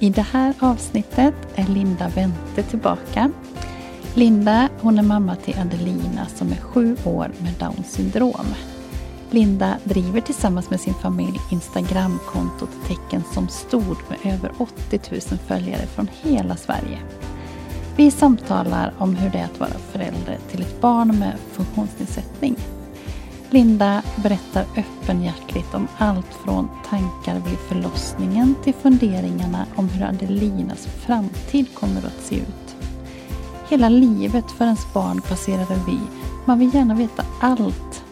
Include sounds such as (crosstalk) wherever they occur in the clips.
I det här avsnittet är Linda Wente tillbaka. Linda hon är mamma till Adelina som är sju år med Downs syndrom. Linda driver tillsammans med sin familj Instagramkontot Tecken som stod med över 80 000 följare från hela Sverige. Vi samtalar om hur det är att vara förälder till ett barn med funktionsnedsättning. Linda berättar öppenhjärtligt om allt från tankar vid förlossningen till funderingarna om hur Adelinas framtid kommer att se ut. Hela livet för ens barn passerar revy. Man vill gärna veta allt.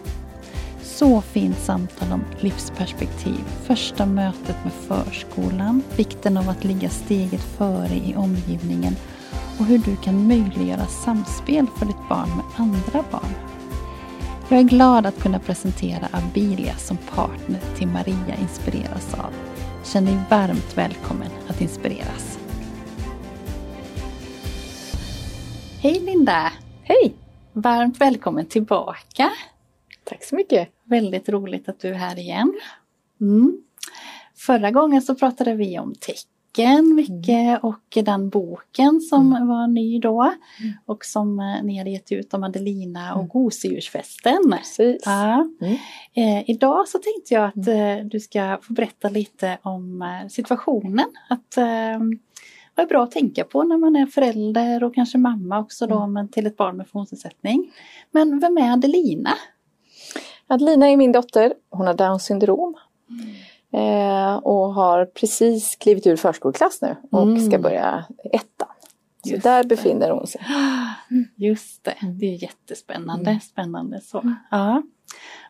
Så fint samtal om livsperspektiv, första mötet med förskolan, vikten av att ligga steget före i omgivningen och hur du kan möjliggöra samspel för ditt barn med andra barn. Jag är glad att kunna presentera Abilia som partner till Maria inspireras av. Känn dig varmt välkommen att inspireras. Hej Linda! Hej! Varmt välkommen tillbaka. Tack så mycket. Väldigt roligt att du är här igen. Mm. Förra gången så pratade vi om mycket mm. och den boken som mm. var ny då mm. och som eh, ni hade gett ut om Adelina och mm. gosedjursfesten. Ja. Mm. Eh, idag så tänkte jag att eh, du ska få berätta lite om eh, situationen. Att, eh, vad är bra att tänka på när man är förälder och kanske mamma också då, men till ett barn med funktionsnedsättning. Men vem är Adelina? Adelina är min dotter. Hon har Downs syndrom. Mm. Eh, och har precis klivit ur förskoleklass nu och mm. ska börja ettan. Så Just där det. befinner hon sig. (gasps) Just det, det är jättespännande. Mm. Spännande så. Mm. Ja.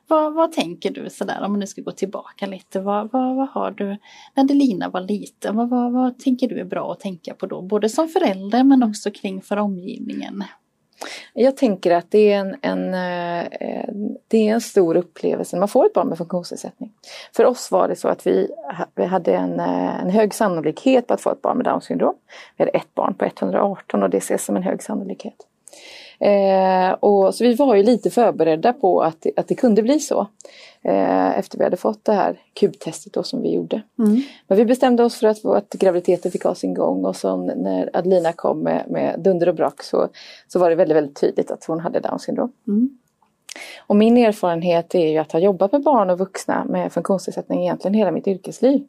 Vad, vad tänker du sådär om du ska gå tillbaka lite? Vad, vad, vad har du när Delina var liten? Vad, vad, vad tänker du är bra att tänka på då? Både som förälder men också kring för omgivningen. Jag tänker att det är en, en, eh, det är en stor upplevelse när man får ett barn med funktionsnedsättning. För oss var det så att vi, vi hade en, eh, en hög sannolikhet på att få ett barn med Downs syndrom. Vi hade ett barn på 118 och det ses som en hög sannolikhet. Eh, och så vi var ju lite förberedda på att, att det kunde bli så. Eh, efter vi hade fått det här kubtestet då som vi gjorde. Mm. Men vi bestämde oss för att, att graviditeten fick ha sin gång och så när Adelina kom med, med dunder och brak så, så var det väldigt, väldigt tydligt att hon hade Downs syndrom. Mm. Och min erfarenhet är ju att ha jobbat med barn och vuxna med funktionsnedsättning egentligen hela mitt yrkesliv.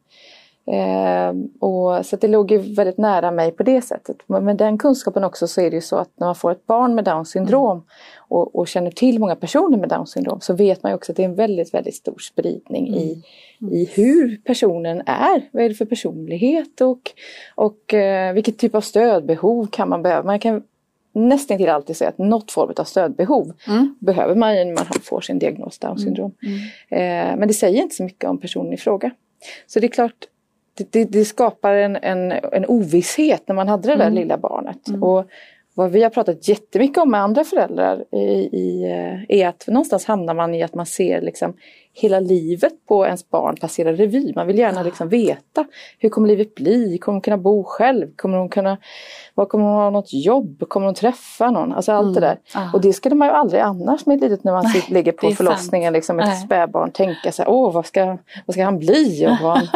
Eh, och, så det låg ju väldigt nära mig på det sättet. Men med den kunskapen också så är det ju så att när man får ett barn med Downs syndrom mm. och, och, känner till många personer med Downs syndrom så vet man ju också att det är en väldigt, väldigt stor spridning mm. i, i hur personen är. Vad är det för personlighet och, och eh, vilket typ av stödbehov kan man behöva. Man kan nästan till alltid säga att något form av stödbehov mm. behöver man när man får sin diagnos Downs syndrom. Mm. Mm. Eh, men det säger inte så mycket om personen i fråga. Så det är klart, det, det, det, skapar en, en, en ovisshet när man hade det där mm. lilla barnet. Mm. Och vad vi har pratat jättemycket om med andra föräldrar i, i, eh, är att någonstans hamnar man i att man ser liksom hela livet på ens barn passera revy. Man vill gärna liksom veta hur kommer livet bli? Kommer hon kunna bo själv? Kommer hon kunna, var kommer hon ha något jobb? Kommer hon träffa någon? Alltså allt mm. det där. Ah. Och det skulle man ju aldrig annars med ett litet när man Nej, ligger på förlossningen liksom med ett spädbarn tänka sig åh vad ska, vad ska han bli? Och vad han...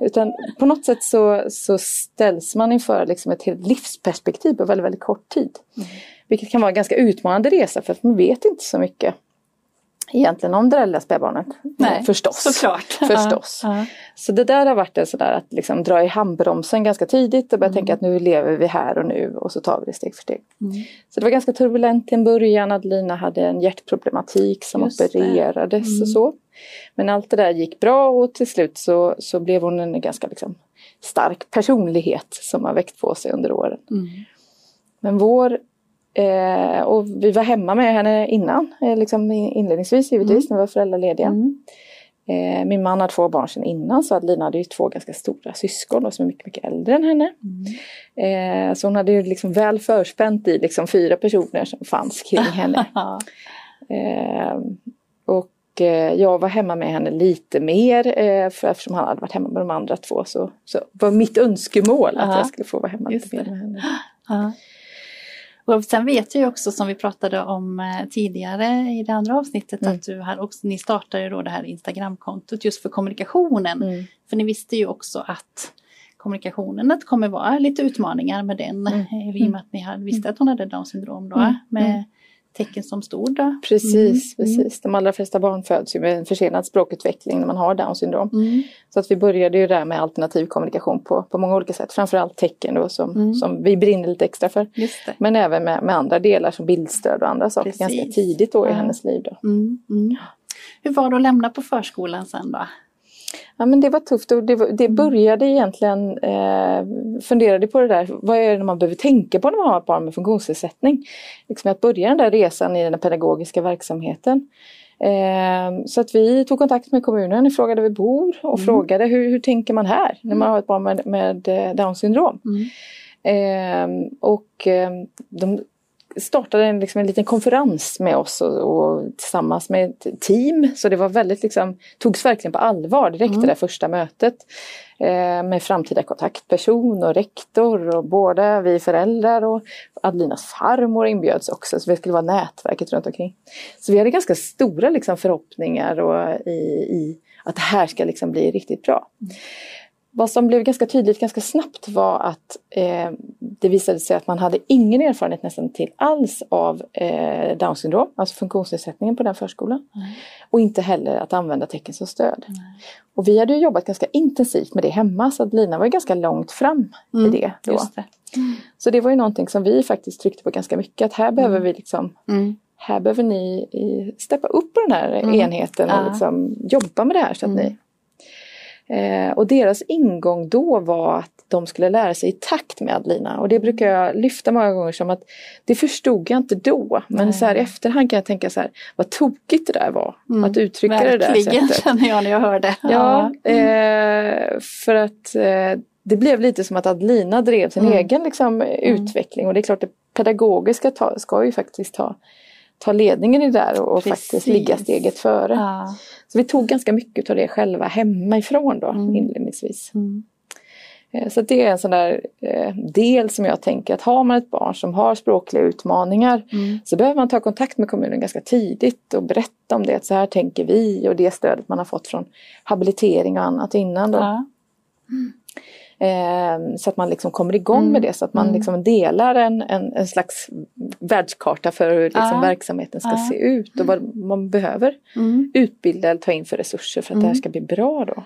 Utan på något sätt så, så ställs man inför liksom ett helt livsperspektiv på väldigt, väldigt kort tid. Mm. Vilket kan vara en ganska utmanande resa för att man vet inte så mycket egentligen om det där lilla spädbarnet. Nej, förstås. Såklart. (laughs) förstås. Ja, ja. Så det där har varit en sådär att liksom dra i handbromsen ganska tidigt och börja tänka att nu lever vi här och nu och så tar vi det steg för steg. Så det var ganska turbulent i en början. Adelina hade en hjärtproblematik som Just opererades och så. Men allt det där gick bra och till slut så, så blev hon en ganska liksom, stark personlighet som har väckt på sig under åren. Mm. Men vår, eh, och vi var hemma med henne innan, eh, liksom inledningsvis givetvis när vi var föräldralediga. Mm. Eh, min man har två barn sedan innan så Adelina hade ju två ganska stora syskon då, som är mycket, mycket äldre än henne. Eh, så hon hade ju liksom väl förspänt i liksom fyra personer som fanns kring (laughs) henne. Eh, och eh, jag var hemma med henne lite mer för eftersom han hade varit hemma med de andra två så, så var mitt önskemål att Ja. jag skulle få vara hemma Just lite mer med henne. Ja. Och sen vet jag ju också som vi pratade om eh, tidigare i det andra avsnittet Mm. att du här också, ni startade då det här Instagramkontot just för kommunikationen. Mm. För ni visste ju också att kommunikationen, att det kommer vara lite utmaningar med den. Mm. eh, I och med att ni visste att hon hade Downs syndrom då. Mm. Med Mm. Tecken som stod då. Precis, Mm. precis. De allra flesta barn föds ju med en försenad språkutveckling när man har Downs syndrom. Mm. Så att vi började ju där med alternativ kommunikation på, på många olika sätt. Framförallt tecken då som, Mm. som vi brinner lite extra för. Men även med, med andra delar som bildstöd och andra saker Precis. ganska tidigt då i hennes liv. Då. Mm. Mm. Hur var det att lämna på förskolan sen då? Ja men det var tufft och det, var- det började egentligen, eh, funderade på det där, vad är det man behöver tänka på när man har ett barn med funktionsnedsättning? Liksom att börja den där resan i den pedagogiska verksamheten. Eh, så att vi tog kontakt med kommunen, frågade var vi bor och frågade hur, hur tänker man här när man har ett barn med, med eh, Downs syndrom. Mm. Eh, och eh, de startade en, liksom en liten konferens med oss och, och tillsammans med ett team. Så det var väldigt liksom, togs verkligen på allvar direkt Mm. det där första mötet. Eh, med framtida kontaktperson och rektor och båda vi föräldrar och Adelinas farmor inbjöds också så vi skulle vara nätverket runt omkring. Så vi hade ganska stora liksom, förhoppningar och, i, i att det här ska liksom bli riktigt bra. Vad som blev ganska tydligt ganska snabbt var att eh, det visade sig att man hade ingen erfarenhet nästan till alls av eh, Downs syndrom, alltså funktionsnedsättningen på den förskolan. Och inte heller att använda tecken som stöd. Och vi hade ju jobbat ganska intensivt med det hemma så att Lina var ju ganska långt fram Mm, i det. Då. Just det. Så det var ju någonting som vi faktiskt tryckte på ganska mycket att här behöver vi liksom Mm. här behöver ni i- steppa upp på den här Mm. enheten och liksom jobba med det här. Så att Mm. ni, eh, och deras ingång då var att de skulle lära sig i takt med Adelina. Och det brukar jag lyfta många gånger som att det förstod jag inte då. Men Nej. så här i efterhand kan jag tänka så här, vad tokigt det där var. Mm. Att uttrycka det där Verkligen sättet. (laughs) känner jag när jag hör det. Ja, eh, för att eh, det blev lite som att Adelina drev sin Mm. egen liksom, utveckling och det är klart det pedagogiska ta, ska ju faktiskt ta, ta ledningen i det där och, och faktiskt ligga steget före. Ja. Så vi tog ganska mycket av det själva hemifrån då Mm. inledningsvis. Mm. Eh, Så det är en sån där eh, del som jag tänker att har man ett barn som har språkliga utmaningar Mm. så behöver man ta kontakt med kommunen ganska tidigt och berätta om det. Att så här tänker vi och det stödet man har fått från habilitering och annat innan. Då. Ja. Eh, så att man liksom kommer igång Mm. med det så att man Mm. liksom delar en, en, en slags världskarta för hur liksom Ja. verksamheten ska Ja. se ut och vad man behöver Mm. utbilda eller ta in för resurser för att det här Mm. ska bli bra då.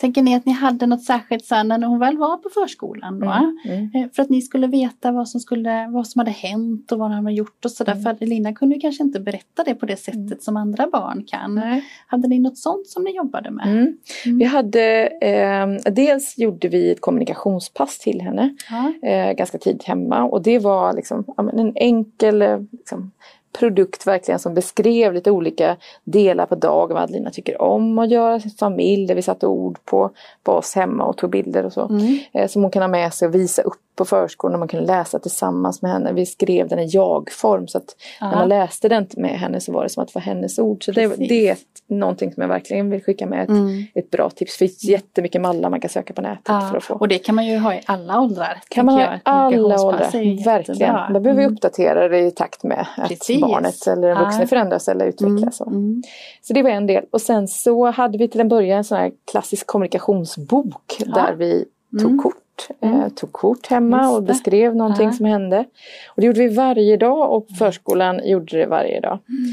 Tänker ni att ni hade något särskilt sen när hon väl var på förskolan då? Mm. Eh, För att ni skulle veta vad som, skulle, vad som hade hänt och vad han hade gjort och sådär. Mm. För Elina kunde ju kanske inte berätta det på det sättet som andra barn kan. Nej. Hade ni något sånt som ni jobbade med? Mm. Mm. Vi hade, eh, dels gjorde vi ett kommunikationspass till henne Ja. eh, ganska tidigt hemma och det var liksom, en enkel eh, liksom, produkt verkligen som beskrev lite olika delar på dagen vad Adelina tycker om att göra, sin familj där vi satte ord på, på oss hemma och tog bilder och så. Mm. Eh, som hon kan ha med sig och visa upp på förskolan och man kunde läsa tillsammans med henne. Vi skrev den i jag-form så att Ja. när man läste den med henne så var det som att det var hennes ord. Så det, Precis. det är någonting som jag verkligen vill skicka med. Ett, Mm. ett bra tips. Det finns jättemycket mallar man kan söka på nätet för Ja. att få. Och det kan man ju ha i alla åldrar. kan man ha i alla åldrar. Verkligen. Då behöver vi Mm. uppdatera det i takt med att Precis. barnet eller den vuxne Ja. förändras eller utvecklas. Mm. Mm. Så det var en del. Och sen så hade vi till en början en sån här klassisk kommunikationsbok Ja. där vi tog Mm. Kort. Mm. Eh, tog kort hemma och beskrev någonting Ja. som hände. Och det gjorde vi varje dag och förskolan gjorde det varje dag. Mm.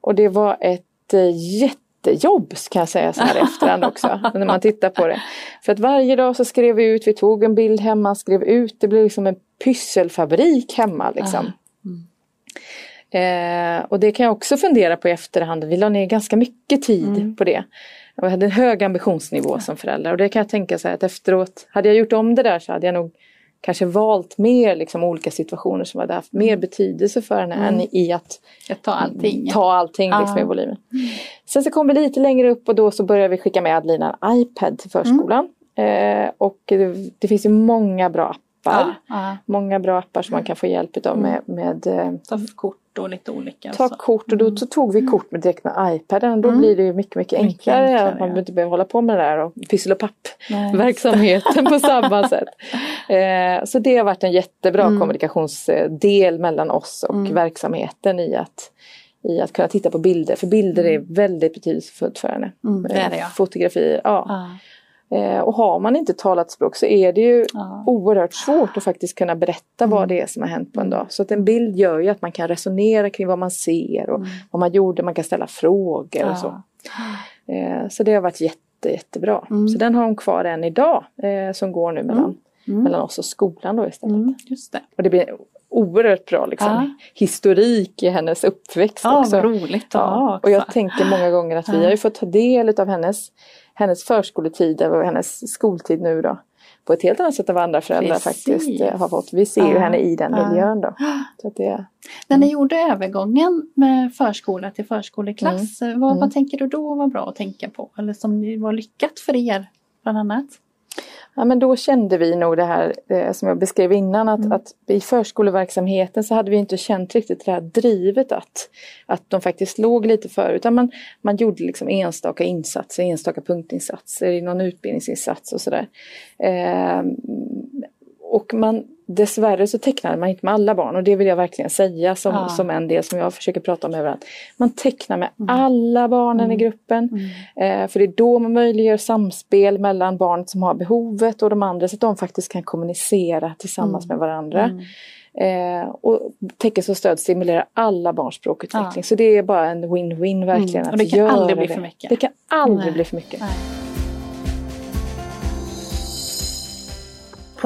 Och det var ett eh, jättejobb kan jag säga så här efterhand också. (laughs) när man tittar på det. För att varje dag så skrev vi ut, vi tog en bild hemma, skrev ut, det blev liksom en pysselfabrik hemma liksom. Mm. Eh, och det kan jag också fundera på i efterhand, vi la ner ganska mycket tid mm. på det. Jag hade en hög ambitionsnivå ja. som förälder och det kan jag tänka så här att efteråt, hade jag gjort om det där så hade jag nog kanske valt mer liksom, olika situationer som hade haft mer betydelse för henne mm. än i att ta allting, ta allting liksom, i volymen. Mm. Sen så kom vi lite längre upp och då så började vi skicka med Adelina en iPad till förskolan. Mm. Eh, och det, det, finns ju många bra appar. Ja, Många bra appar som man kan få hjälp av med, med eh, Ta kort och lite olika. Ta så. kort och då mm. så tog vi kort med direkt med iPaden. Då mm. blir det ju mycket, mycket enklare. Mycket enklare man ja. inte behöver hålla på med det där och pyssel och papp-verksamheten på samma (laughs) sätt. Eh, så det har varit en jättebra mm. kommunikationsdel mellan oss och mm. verksamheten i att i att kunna titta på bilder, för bilder är mm. väldigt betydelsefullt för henne. Mm, det är det, ja. Fotografier, ja. Ah. Eh, och har man inte talat språk så är det ju ja. oerhört svårt att faktiskt kunna berätta mm. vad det är som har hänt på en dag. Så att en bild gör ju att man kan resonera kring vad man ser och mm. vad man gjorde, man kan ställa frågor ja. och så. Eh, så det har varit jätte, jättebra. Mm. Så den har hon kvar än idag eh, som går nu mellan, mm. Mm. mellan oss och skolan då istället. Mm, just det. Och det blir oerhört bra liksom, ja. historik i hennes uppväxt ja, också. Roligt ja, och jag tänker många gånger att vi har ju fått ta del av hennes hennes förskoletid och hennes skoltid nu då. På ett helt annat sätt än vad andra föräldrar Precis. faktiskt eh, har fått. Vi ser ja. ju henne i den miljön då. Så att det, När ni gjorde övergången med förskola till förskoleklass, mm. Vad, vad mm. tänker du då var bra att tänka på? Eller som var lyckat för er bland annat? Ja, men då kände vi nog det här eh, som jag beskrev innan att, mm. att i förskoleverksamheten så hade vi inte känt riktigt det här drivet att, att de faktiskt låg lite för utan man, man gjorde liksom enstaka insatser, enstaka punktinsatser i någon utbildningsinsats och sådär. Eh, och man, dessvärre så tecknade man inte med alla barn och det vill jag verkligen säga som, ja. som en del som jag försöker prata om överallt. Man tecknar med mm. alla barnen mm. i gruppen. Mm. Eh, för det är då man möjliggör samspel mellan barnet som har behovet och de andra så att de faktiskt kan kommunicera tillsammans mm. med varandra. Mm. Eh, och teckenstöd stimulerar alla barns språkutveckling. Ja. Så det är bara en win-win verkligen. Mm. Och det kan aldrig bli för mycket. Det kan aldrig Nej. bli för mycket. Nej.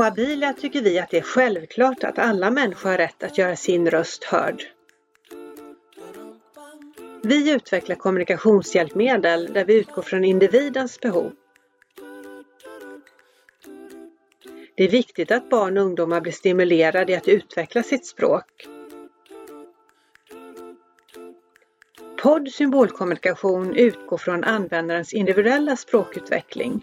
På Abilia tycker vi att det är självklart att alla människor har rätt att göra sin röst hörd. Vi utvecklar kommunikationshjälpmedel där vi utgår från individens behov. Det är viktigt att barn och ungdomar blir stimulerade i att utveckla sitt språk. Podd symbolkommunikation utgår från användarens individuella språkutveckling.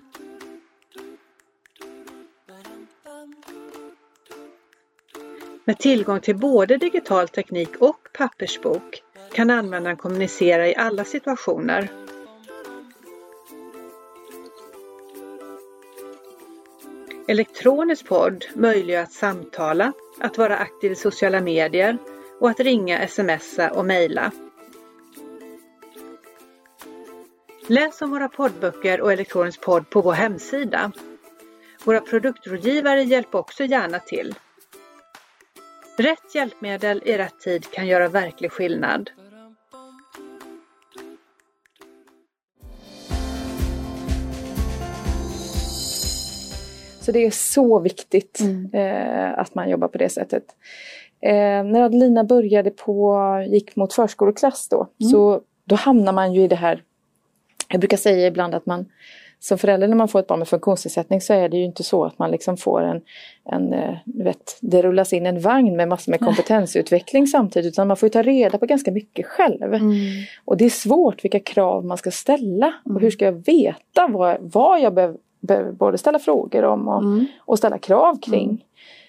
Med tillgång till både digital teknik och pappersbok kan användaren kommunicera i alla situationer. Elektronisk podd möjliggör att samtala, att vara aktiv i sociala medier och att ringa, smsa och mejla. Läs om våra poddböcker och elektronisk podd på vår hemsida. Våra produktrådgivare hjälper också gärna till. Rätt hjälpmedel i rätt tid kan göra verklig skillnad. Så det är så viktigt mm. eh, att man jobbar på det sättet. Eh, när Adelina började på, gick mot förskoleklass då, mm. så då hamnar man ju i det här, jag brukar säga ibland att man som förälder när man får ett barn med funktionsnedsättning så är det ju inte så att man liksom får en, en eh, vet, det rullas in en vagn med massor med kompetensutveckling samtidigt utan man får ta reda på ganska mycket själv. Mm. Och det är svårt vilka krav man ska ställa och hur mm. ska jag veta vad, vad jag behöver, både ställa frågor om och, mm. och ställa krav kring.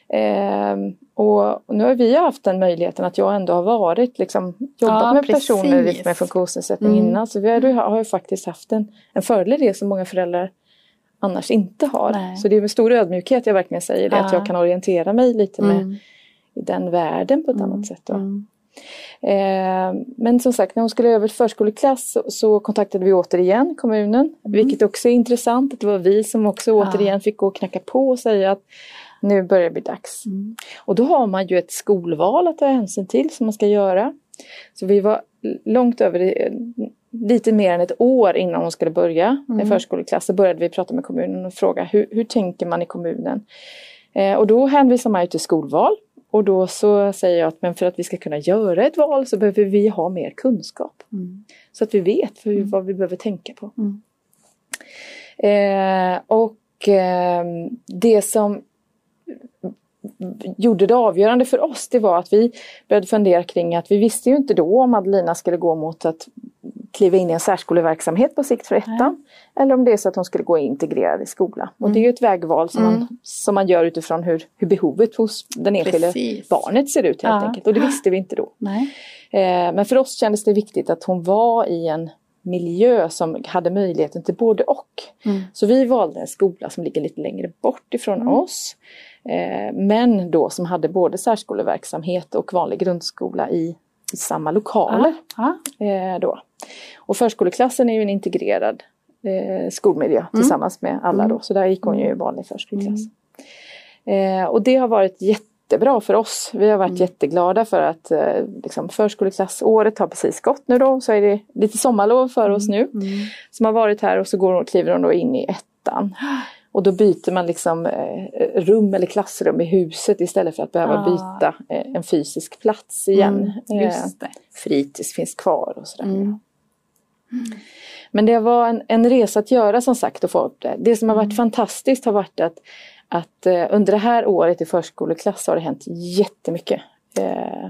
Eh, och nu har vi haft den möjligheten att jag ändå har varit, liksom, jobbat ja, med precis. personer med funktionsnedsättning mm. innan. Så vi har, har ju faktiskt haft en, en fördel i det som många föräldrar annars inte har. Nej. Så det är med stor ödmjukhet jag verkligen säger det, ja. att jag kan orientera mig lite med mm. i den världen på ett mm. annat sätt. Mm. Eh, men som sagt, när hon skulle över till förskoleklass så, så kontaktade vi återigen kommunen, mm. vilket också är intressant. Att det var vi som också ja. återigen fick gå och knacka på och säga att nu börjar det bli dags. Mm. Och då har man ju ett skolval att ta hänsyn till som man ska göra. Så vi var långt över lite mer än ett år innan hon skulle börja mm. i förskoleklass så började vi prata med kommunen och fråga hur, hur tänker man i kommunen? Eh, och då hänvisar man ju till skolval. Och då så säger jag att men för att vi ska kunna göra ett val så behöver vi ha mer kunskap. Mm. Så att vi vet för, mm. vad vi behöver tänka på. Mm. Eh, och eh, det som gjorde det avgörande för oss det var att vi började fundera kring att vi visste ju inte då om Adelina skulle gå mot att kliva in i en särskoleverksamhet på sikt för ettan. Mm. Eller om det är så att hon skulle gå integrerad i skola. Och det är ju ett vägval som, mm. man, som man gör utifrån hur, hur behovet hos den enskilde barnet ser ut helt ja. enkelt. Och det visste vi inte då. Eh, men för oss kändes det viktigt att hon var i en miljö som hade möjligheten till både och. Mm. Så vi valde en skola som ligger lite längre bort ifrån mm. oss. Eh, men då som hade både särskoleverksamhet och vanlig grundskola i, i samma lokaler. Ah, ah. Då. Och förskoleklassen är ju en integrerad eh, skolmiljö mm. tillsammans med alla då. Mm. Så där gick hon ju i vanlig förskoleklass. Mm. Eh, och det har varit jättebra för oss. Vi har varit mm. jätteglada för att eh, liksom, förskoleklassåret har precis gått nu då. Så är det lite sommarlov för oss mm. nu. Mm. Som har varit här och så går, kliver hon då in i ettan. (gasps) Och då byter man liksom eh, rum eller klassrum i huset istället för att behöva ah. byta eh, en fysisk plats igen. Mm, eh, fritids finns kvar och sådär. Mm. Men det var en, en resa att göra som sagt att få upp det. Det som har varit mm. fantastiskt har varit att, att eh, under det här året i förskoleklass har det hänt jättemycket. Eh,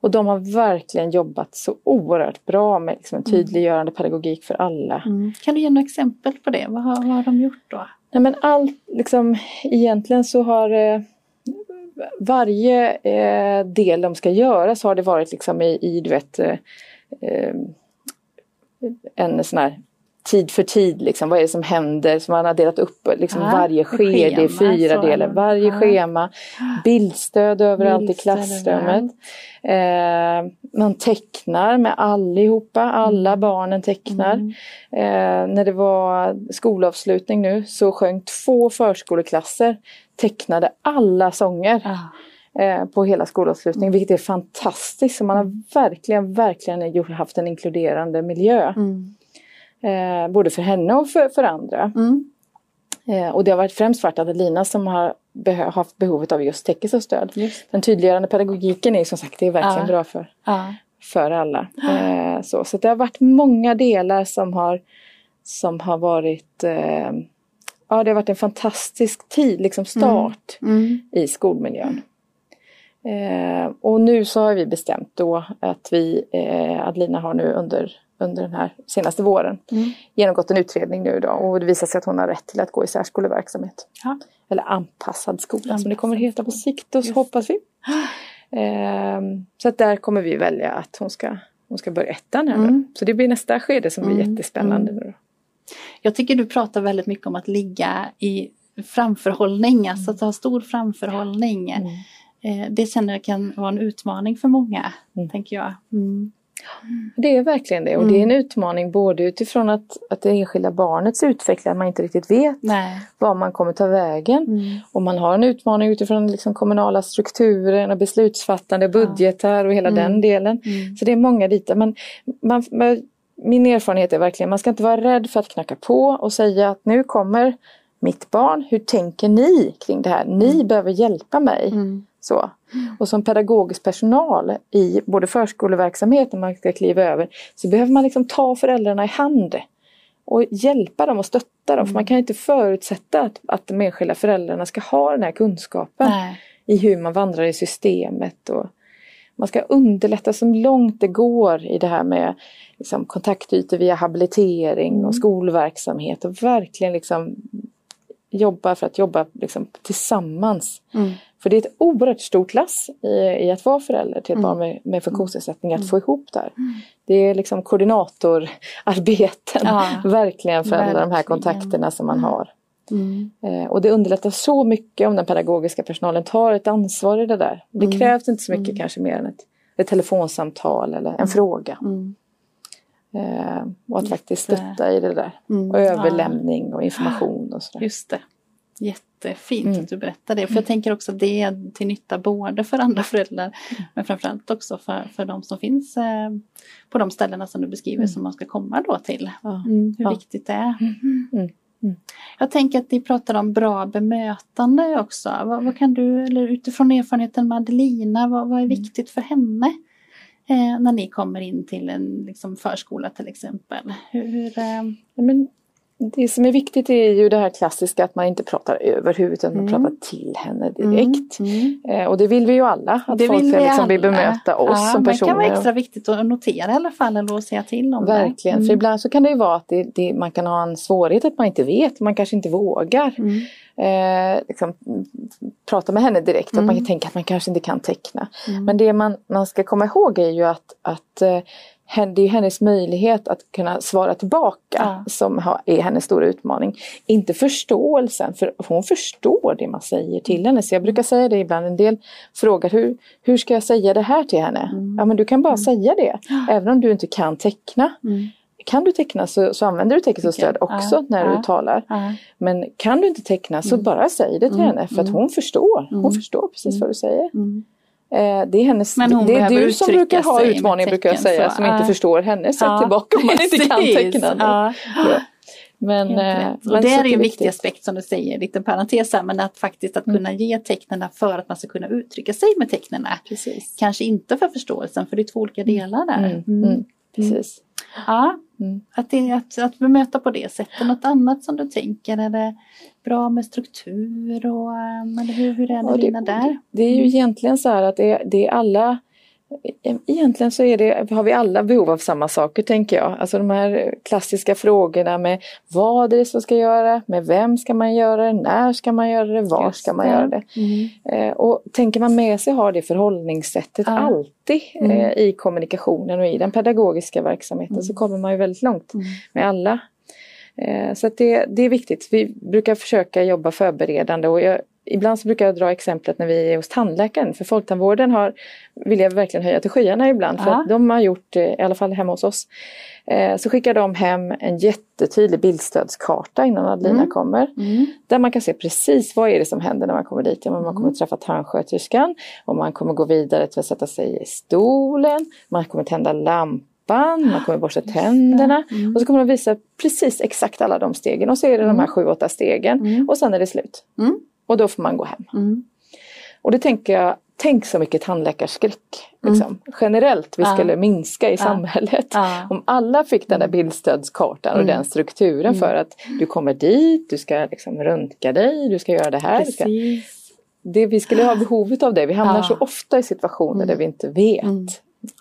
och de har verkligen jobbat så oerhört bra med liksom en mm. tydliggörande pedagogik för alla. Mm. Kan du ge några exempel på det? Vad har, vad har de gjort då? Nej men allt, liksom egentligen så har eh, varje eh, del de ska göra så har det varit liksom i, i du vet eh, eh en sån här tid för tid, liksom, vad är det som händer? Så man har delat upp liksom, ah, varje skede i fyra delar. Varje ah. schema, bildstöd överallt bildstöd i klassrummet. Eh, man tecknar med allihopa, alla mm. barnen tecknar. Mm. Eh, när det var skolavslutning nu så sjöng två förskoleklasser, tecknade alla sånger. Ah på hela skolavslutningen, vilket är fantastiskt. Så man har verkligen, verkligen haft en inkluderande miljö. Mm. Eh, både för henne och för, för andra. Mm. Eh, och det har varit främst varit Adelina som har behö haft behovet av just täckelsestöd. Just. Den tydliggörande pedagogiken är som sagt det är verkligen ja. bra för, ja. för alla. (gasps) Eh, så, så det har varit många delar som har, som har varit eh, Ja det har varit en fantastisk tid, liksom start mm. Mm. i skolmiljön. Eh, och nu så har vi bestämt då att vi, eh, Adelina har nu under under den här senaste våren mm. genomgått en utredning nu då och det visar sig att hon har rätt till att gå i särskoleverksamhet. Ja. Eller anpassad skola anpassad som det kommer heta på sikt och så hoppas vi. Ehm, så att där kommer vi välja att hon ska, hon ska börja ettan här mm. Så det blir nästa skede som blir mm. jättespännande. Nu då. Jag tycker du pratar väldigt mycket om att ligga i framförhållning, alltså att ha stor framförhållning. Mm. Eh, det känner jag kan vara en utmaning för många, mm. tänker jag. Mm. Det är verkligen det och mm. det är en utmaning både utifrån att, att det enskilda barnets utveckling, att man inte riktigt vet Nej. var man kommer ta vägen. Mm. Och man har en utmaning utifrån liksom kommunala strukturer, beslutsfattande, budgetar och hela mm. den delen. Mm. Så det är många bitar. Men man, min erfarenhet är verkligen, man ska inte vara rädd för att knacka på och säga att nu kommer mitt barn, hur tänker ni kring det här? Ni mm. behöver hjälpa mig. Mm. Så. Och som pedagogisk personal i både förskoleverksamhet när man ska kliva över så behöver man liksom ta föräldrarna i hand och hjälpa dem och stötta dem. Mm. För man kan inte förutsätta att, att de enskilda föräldrarna ska ha den här kunskapen Nej. i hur man vandrar i systemet. Och man ska underlätta så långt det går i det här med liksom, kontaktytor via habilitering mm. och skolverksamhet och verkligen liksom jobba för att jobba liksom, tillsammans. Mm. För det är ett oerhört stort lass i, i att vara förälder till ett mm. barn med, med funktionsnedsättning, att mm. få ihop det här. Mm. Det är liksom koordinatorarbeten, ja, (laughs) verkligen för alla de här kontakterna som man har. Mm. Eh, och det underlättar så mycket om den pedagogiska personalen tar ett ansvar i det där. Det mm. krävs inte så mycket mm. kanske mer än ett, ett telefonsamtal eller en fråga. Eh, och att faktiskt stötta i det där. Och överlämning och information och sådär. Just det. Jättefint Mm. att du berättar det. För jag tänker också att det är till nytta både för andra föräldrar men framförallt också för, för de som finns eh, på de ställena som du beskriver Mm. som man ska komma då till. Ja. Mm, hur Ja. viktigt det är. Mm. Mm. Jag tänker att ni pratar om bra bemötande också. Vad, vad kan du, eller utifrån erfarenheten med Adelina, vad, vad är viktigt för henne? Eh, när ni kommer in till en liksom, förskola till exempel. Hur, eh, Ja, Men det som är viktigt är ju det här klassiska att man inte pratar över huvudet utan man Mm. pratar till henne direkt. Mm. Eh, och det vill vi ju alla, att Det folk vill vi liksom vill bemöta oss ja, som men Det kan vara personer. extra viktigt att notera i alla fall eller att säga till om Verkligen, det. för ibland så kan det ju vara att det, det, man kan ha en svårighet att man inte vet, man kanske inte vågar Mm. eh, liksom, prata med henne direkt, att man Mm. kan tänka att man kanske inte kan teckna. Mm. Men det man, man ska komma ihåg är ju att, att eh, det är hennes möjlighet att kunna svara tillbaka Ja. som är hennes stora utmaning. Inte förståelsen, för hon förstår det man säger till henne. Så jag brukar säga det ibland, en del frågar hur, hur ska jag säga det här till henne? Mm. Ja men du kan bara säga det, även om du inte kan teckna. Mm. Kan du teckna så, så använder du teckenspråksstöd Okej. också Ja, när ja. du talar. Men kan du inte teckna så Mm. bara säg det till Mm, henne för att mm. hon förstår. Hon Mm. förstår precis Mm. vad du säger. Mm. Eh, det är, hennes, det är du som brukar ha utmaningen brukar jag säga så, som inte ja. förstår hennes sätt Ja, tillbaka om man inte kan precis. tecknande. Ja. Men, eh, men det är ju en viktig aspekt som du säger, lite parentes här, men att faktiskt att Mm. kunna ge tecknena för att man ska kunna uttrycka sig med tecknena. Precis. Kanske inte för förståelsen, för det är två olika delar där. Mm, mm, precis. Ja, Mm. att, det, att, att bemöta på det sättet. Något annat som du tänker, är det bra med struktur och um, eller hur, hur är det Ja, det- där? Det är ju egentligen så här att det, det är alla Egentligen så är det, har vi alla behov av samma saker tänker jag. Alltså de här klassiska frågorna med vad är det som ska göra, med vem ska man göra det, när ska man göra det, var ska man göra det. Mm. Eh, och tänker man med sig ha det förhållningssättet Ja. alltid Mm. eh, i kommunikationen och i den pedagogiska verksamheten Mm. så kommer man ju väldigt långt Mm. med alla. Eh, så det, det är viktigt. Vi brukar försöka jobba förberedande och jag, ibland så brukar jag dra exemplet när vi är hos tandläkaren. För Folktandvården har, vill jag verkligen höja till skyarna ibland för Ja. att de har gjort, eh, i alla fall hemma hos oss, eh, så skickar de hem en jättetydlig bildstödskarta innan Adelina Mm. kommer. Mm. Där man kan se precis vad är det som händer när man kommer dit. Ja, man kommer träffa tandsköterskan och man kommer gå vidare till att sätta sig i stolen. Man kommer tända lampan, man kommer borsta tänderna. Mm. Och så kommer de visa precis exakt alla de stegen och så är det de här Mm. sju, åtta stegen. Mm. Och sen är det slut. Mm. Och då får man gå hem. Mm. Och det tänker jag, tänk så mycket tandläkarskräck. Liksom. Generellt vi Mm. Ja. skulle minska i Ja. samhället. Ja. Om alla fick den där bildstödskartan och Mm. den strukturen för att du kommer dit, du ska liksom röntga dig, du ska göra det här. Precis. det, vi skulle ha behovet av det. Vi hamnar Ja. så ofta i situationer Mm. där vi inte vet. Mm.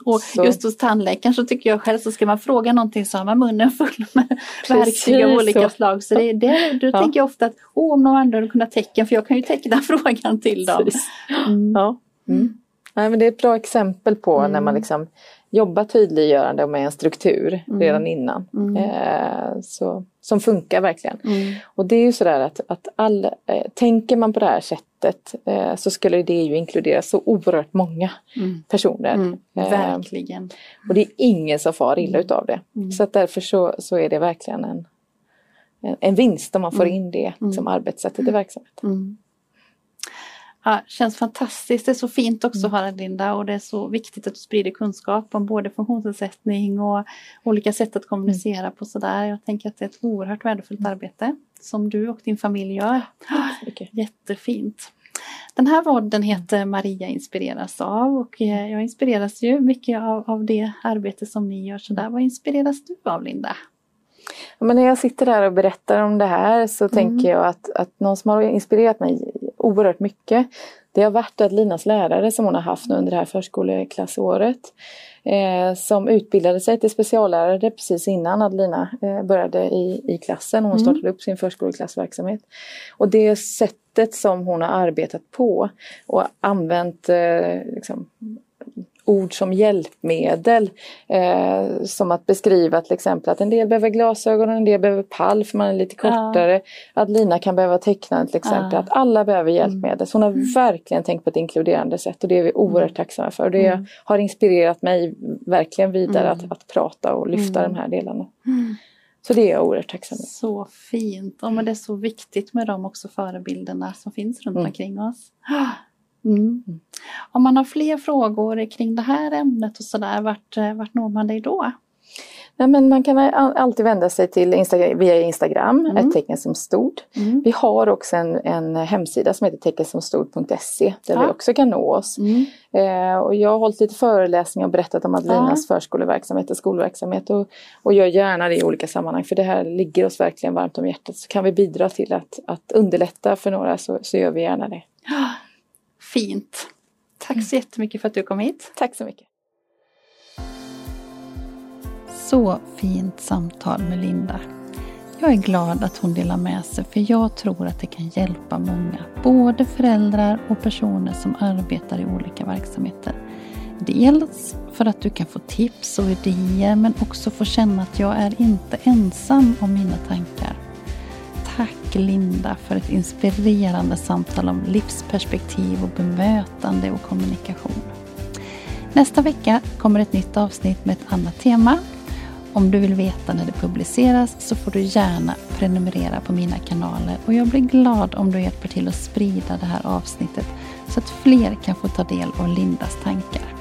Och Så- just hos tandläkaren så tycker jag själv så ska man fråga någonting så har man munnen full med verktyg av olika så. slag. Så det, det, då Ja. tänker jag ofta att oh, om någon annan hade kunnat teckna för jag kan ju teckna (laughs) frågan till dem. Mm. Ja. Mm. Nej, men det är ett bra exempel på Mm. när man liksom jobbar tydliggörande och med en struktur Mm. redan innan. Mm. Eh, så, som funkar verkligen. Mm. Och det är ju sådär att, att all, eh, tänker man på det här sättet eh, så skulle det ju inkludera så oerhört många Mm. personer. Mm. Eh, Verkligen. och det är ingen som far illa utav det. Mm. Så att därför så, så är det verkligen en, en, en vinst om man får Mm. in det Mm. som arbetssättet i verksamheten. Mm. Ja, känns fantastiskt. Det är så fint också Mm. höra Linda och det är så viktigt att du sprider kunskap om både funktionsnedsättning och olika sätt att kommunicera på sådär. Jag tänker att det är ett oerhört värdefullt Mm. arbete som du och din familj gör. Jättefint. Den här podden heter Maria inspireras av och eh, jag inspireras ju mycket av, av det arbete som ni gör. Så där, vad inspireras du av Linda? Ja, Men när jag sitter där och berättar om det här så Mm. tänker jag att, att någon som har inspirerat mig oerhört mycket det har varit att Linas lärare som hon har haft nu under det här förskoleklassåret eh, som utbildade sig till speciallärare precis innan Adelina eh, började i, i klassen hon Mm. startade upp sin förskoleklassverksamhet. Och det sättet som hon har arbetat på och använt eh, liksom, ord som hjälpmedel. Eh, som att beskriva till exempel att en del behöver glasögon och en del behöver pall för man är lite Ja. kortare. Att Lina kan behöva teckna till exempel. Ja. Att alla behöver hjälpmedel. Så hon har verkligen tänkt på ett inkluderande sätt och det är vi oerhört tacksamma för. Och det Mm. har inspirerat mig verkligen vidare Mm. att, att prata och lyfta Mm. de här delarna. Så det är jag oerhört tacksam för. Så fint. Och men det är så viktigt med de också förebilderna som finns runt Mm. omkring oss. Mm. Om man har fler frågor kring det här ämnet och sådär, vart, eh, vart når man dig då? Nej, men man kan all- alltid vända sig till Instagram, via Instagram, Mm. ett tecken som stort. Mm. Vi har också en, en hemsida som heter teckensomstort.se där Ja. vi också kan nå oss. Mm. Eh, och jag har hållit lite föreläsningar och berättat om Adelinas förskoleverksamhet och skolverksamhet och, och gör gärna det i olika sammanhang för det här ligger oss verkligen varmt om hjärtat. Så kan vi bidra till att, att underlätta för några så, så gör vi gärna det. Fint. Tack så jättemycket för att du kom hit. Tack så mycket. Så fint samtal med Linda. Jag är glad att hon delar med sig för jag tror att det kan hjälpa många, både föräldrar och personer som arbetar i olika verksamheter. Dels för att du kan få tips och idéer men också få känna att jag är inte ensam om mina tankar. Tack Linda för ett inspirerande samtal om livsperspektiv och bemötande och kommunikation. Nästa vecka kommer ett nytt avsnitt med ett annat tema. Om du vill veta när det publiceras så får du gärna prenumerera på mina kanaler och jag blir glad om du hjälper till att sprida det här avsnittet så att fler kan få ta del av Lindas tankar.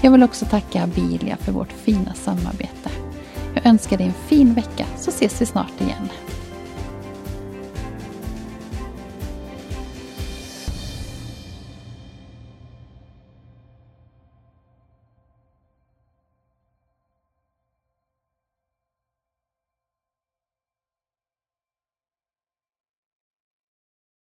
Jag vill också tacka Abilia för vårt fina samarbete. Jag önskar dig en fin vecka så ses vi snart igen.